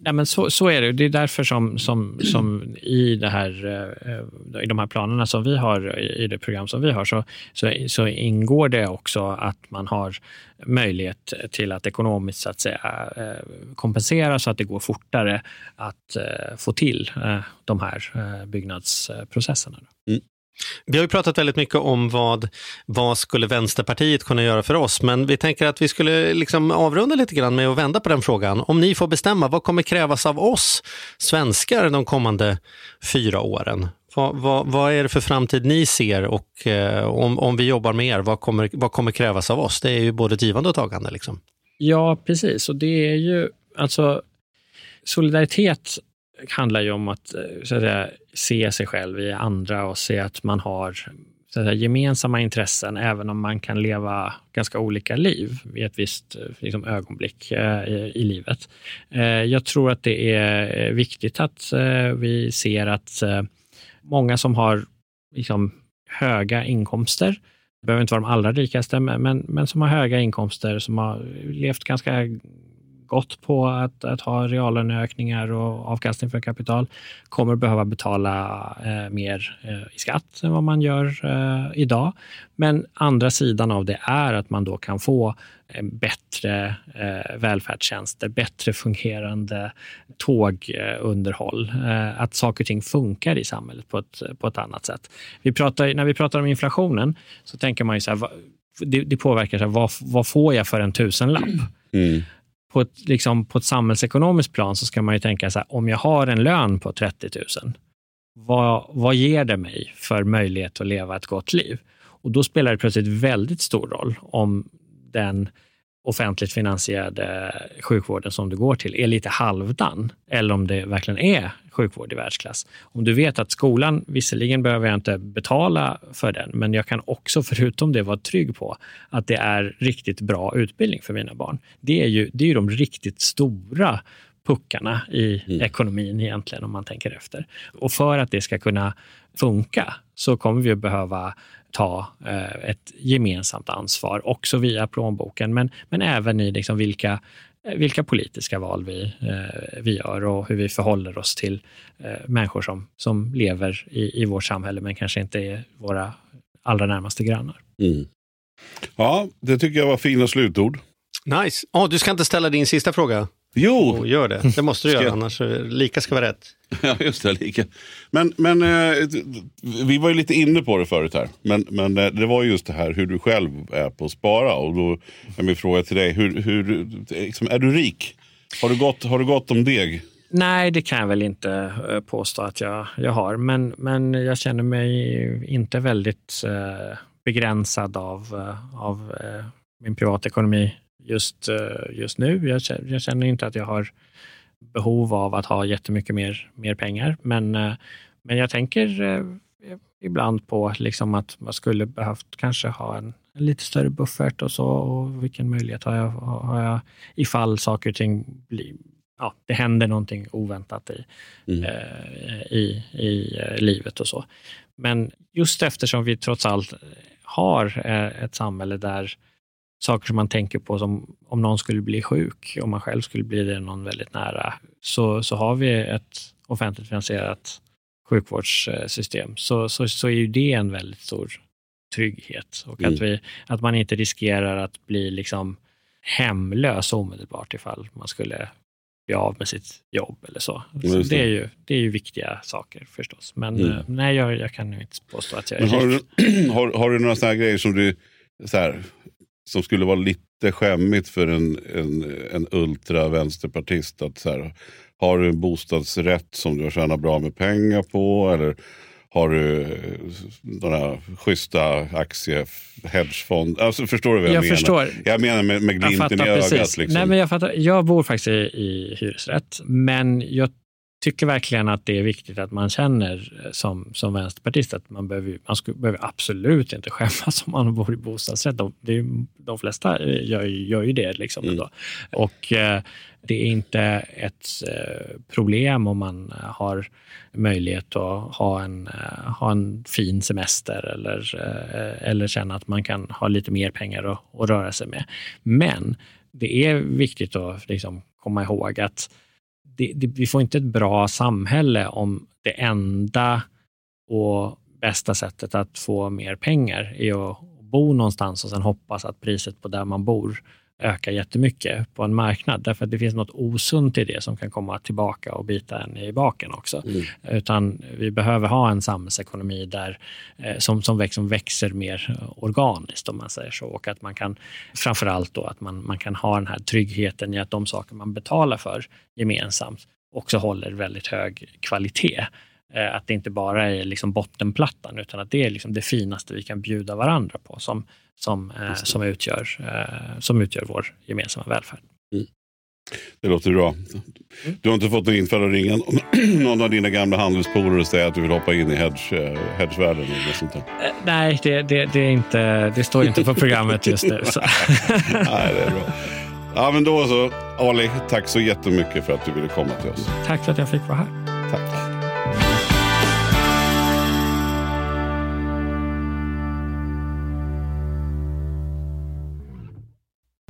Nej, men så, så är det. Det är därför som, som, som i, det här, eh, i de här planerna som vi har, i det program som vi har, så, så, så ingår det också att man har möjlighet till att ekonomiskt så att säga, eh, kompensera så att det går fortare att eh, få till de här byggnadsprocesserna. byggnadsprocesserna. Vi har ju pratat väldigt mycket om vad, vad skulle Vänsterpartiet kunna göra för oss, men vi tänker att vi skulle liksom avrunda lite grann med att vända på den frågan. Om ni får bestämma, vad kommer krävas av oss svenskar de kommande fyra åren? Vad, vad, vad är det för framtid ni ser och eh, om, om vi jobbar med er, vad kommer, vad kommer krävas av oss? Det är ju både ett givande och tagande. Liksom. Ja, precis. Och det är ju, alltså, solidaritet handlar ju om att, eh, så att säga, se sig själv i andra och se att man har så att säga, gemensamma intressen, även om man kan leva ganska olika liv i ett visst eh, liksom, ögonblick eh, i, i livet. Eh, jag tror att det är eh, viktigt att eh, vi ser att eh, många som har liksom, höga inkomster, det behöver inte vara de allra rikaste, men, men, men som har höga inkomster, som har levt ganska gått på att, att ha reallöneökningar och avkastning för kapital, kommer behöva betala eh, mer eh, i skatt än vad man gör eh, idag. Men andra sidan av det är att man då kan få eh, bättre eh, välfärdstjänster, bättre fungerande tågunderhåll, eh, att saker och ting funkar i samhället på ett, på ett annat sätt. Vi pratar, när vi pratar om inflationen så tänker man ju så här, det, det påverkar, så här, vad, vad får jag för en tusenlapp? Mm på ett, liksom, på ett samhällsekonomiskt plan så ska man ju tänka så här, om jag har en lön på 30 000, vad, vad ger det mig för möjlighet att leva ett gott liv? Och då spelar det plötsligt väldigt stor roll om den offentligt finansierade sjukvården som du går till är lite halvdan eller om det verkligen är sjukvård i världsklass. Om du vet att skolan, visserligen behöver jag inte betala för den, men jag kan också förutom det vara trygg på att det är riktigt bra utbildning för mina barn. Det är ju, det är ju de riktigt stora puckarna i ekonomin egentligen om man tänker efter. Och för att det ska kunna funka så kommer vi att behöva ta eh, ett gemensamt ansvar, också via plånboken, men, men även i liksom vilka, eh, vilka politiska val vi, eh, vi gör och hur vi förhåller oss till eh, människor som, som lever i, i vårt samhälle, men kanske inte är våra allra närmaste grannar. Mm. Ja, det tycker jag var fina slutord. Nice. Oh, du ska inte ställa din sista fråga? Jo! Oh, gör det. Det måste du göra, jag? annars lika ska vara rätt. Ja, just det. Lika. Men, men eh, vi var ju lite inne på det förut här. Men, men eh, det var ju just det här hur du själv är på att spara. Och då är min fråga till dig, hur, hur, liksom, är du rik? Har du, gott, har du gott om deg? Nej, det kan jag väl inte eh, påstå att jag, jag har, men, men jag känner mig inte väldigt eh, begränsad av, eh, av min privatekonomi just, eh, just nu. Jag, kä- jag känner inte att jag har behov av att ha jättemycket mer, mer pengar, men, eh, men jag tänker eh, ibland på liksom att man skulle behövt kanske ha en, en lite större buffert och så, och vilken möjlighet har jag, har jag ifall saker och ting blir ja, det händer någonting oväntat i, eh, i, i eh, livet och så. Men just eftersom vi trots allt har eh, ett samhälle där saker som man tänker på som om någon skulle bli sjuk, om man själv skulle bli det någon väldigt nära, så, så har vi ett offentligt finansierat sjukvårdssystem. Så, så, så är ju det en väldigt stor trygghet och att, Mm. vi, att man inte riskerar att bli liksom hemlös omedelbart ifall man skulle bli av med sitt jobb eller så. så det. det. är ju, det är ju viktiga saker förstås. Men Mm. eh, nej, jag, jag kan ju inte påstå att jag är Men har, du, har, har du några sådana grejer som du så här, som skulle vara lite skämmigt för en, en, en ultra-vänsterpartist? Att så här, har du en bostadsrätt som du har tjänat bra med pengar på? Eller har du eh, några schyssta aktie hedgefond? Alltså, förstår du vad jag, Jag menar? förstår. Jag menar med, med Jag glimten i ögat. Liksom. Nej, men jag, fattar. jag bor faktiskt i, i hyresrätt, men jag tycker verkligen att det är viktigt att man känner eh, som, som vänsterpartist att man behöver, man skulle, behöver absolut inte skämmas om man bor i bostadsrätt. De, det är, de flesta eh, gör, gör ju det. Liksom mm. Och eh, det är inte ett eh, problem om man har möjlighet att ha en, eh, ha en fin semester eller, eh, eller känna att man kan ha lite mer pengar att, att röra sig med. Men det är viktigt att liksom komma ihåg att det, det, vi får inte ett bra samhälle om det enda och bästa sättet att få mer pengar är att bo någonstans och sen hoppas att priset på där man bor ökar jättemycket på en marknad. Därför att det finns något osunt i det som kan komma tillbaka och bita en i baken också. Mm. Utan vi behöver ha en samhällsekonomi där, eh, som, som, väx, som växer mer organiskt om man säger så. Och att man kan, framförallt då att man, man kan ha den här tryggheten i att de saker man betalar för gemensamt också håller väldigt hög kvalitet. Eh, att det inte bara är liksom bottenplattan utan att det är liksom det finaste vi kan bjuda varandra på som, som, eh, som, utgör, eh, som utgör vår gemensamma välfärd. Mm. Det låter bra. Du har inte fått något infall att ringa någon av dina gamla handelspolare och säga att du vill hoppa in i hedge, hedgevärlden? Eller sånt där. Nej, det, det, det, är inte, det står inte på programmet just nu. Så. Nej, det är bra. Ja, men då så. Ali, tack så jättemycket för att du ville komma till oss. Tack för att jag fick vara här. Tack.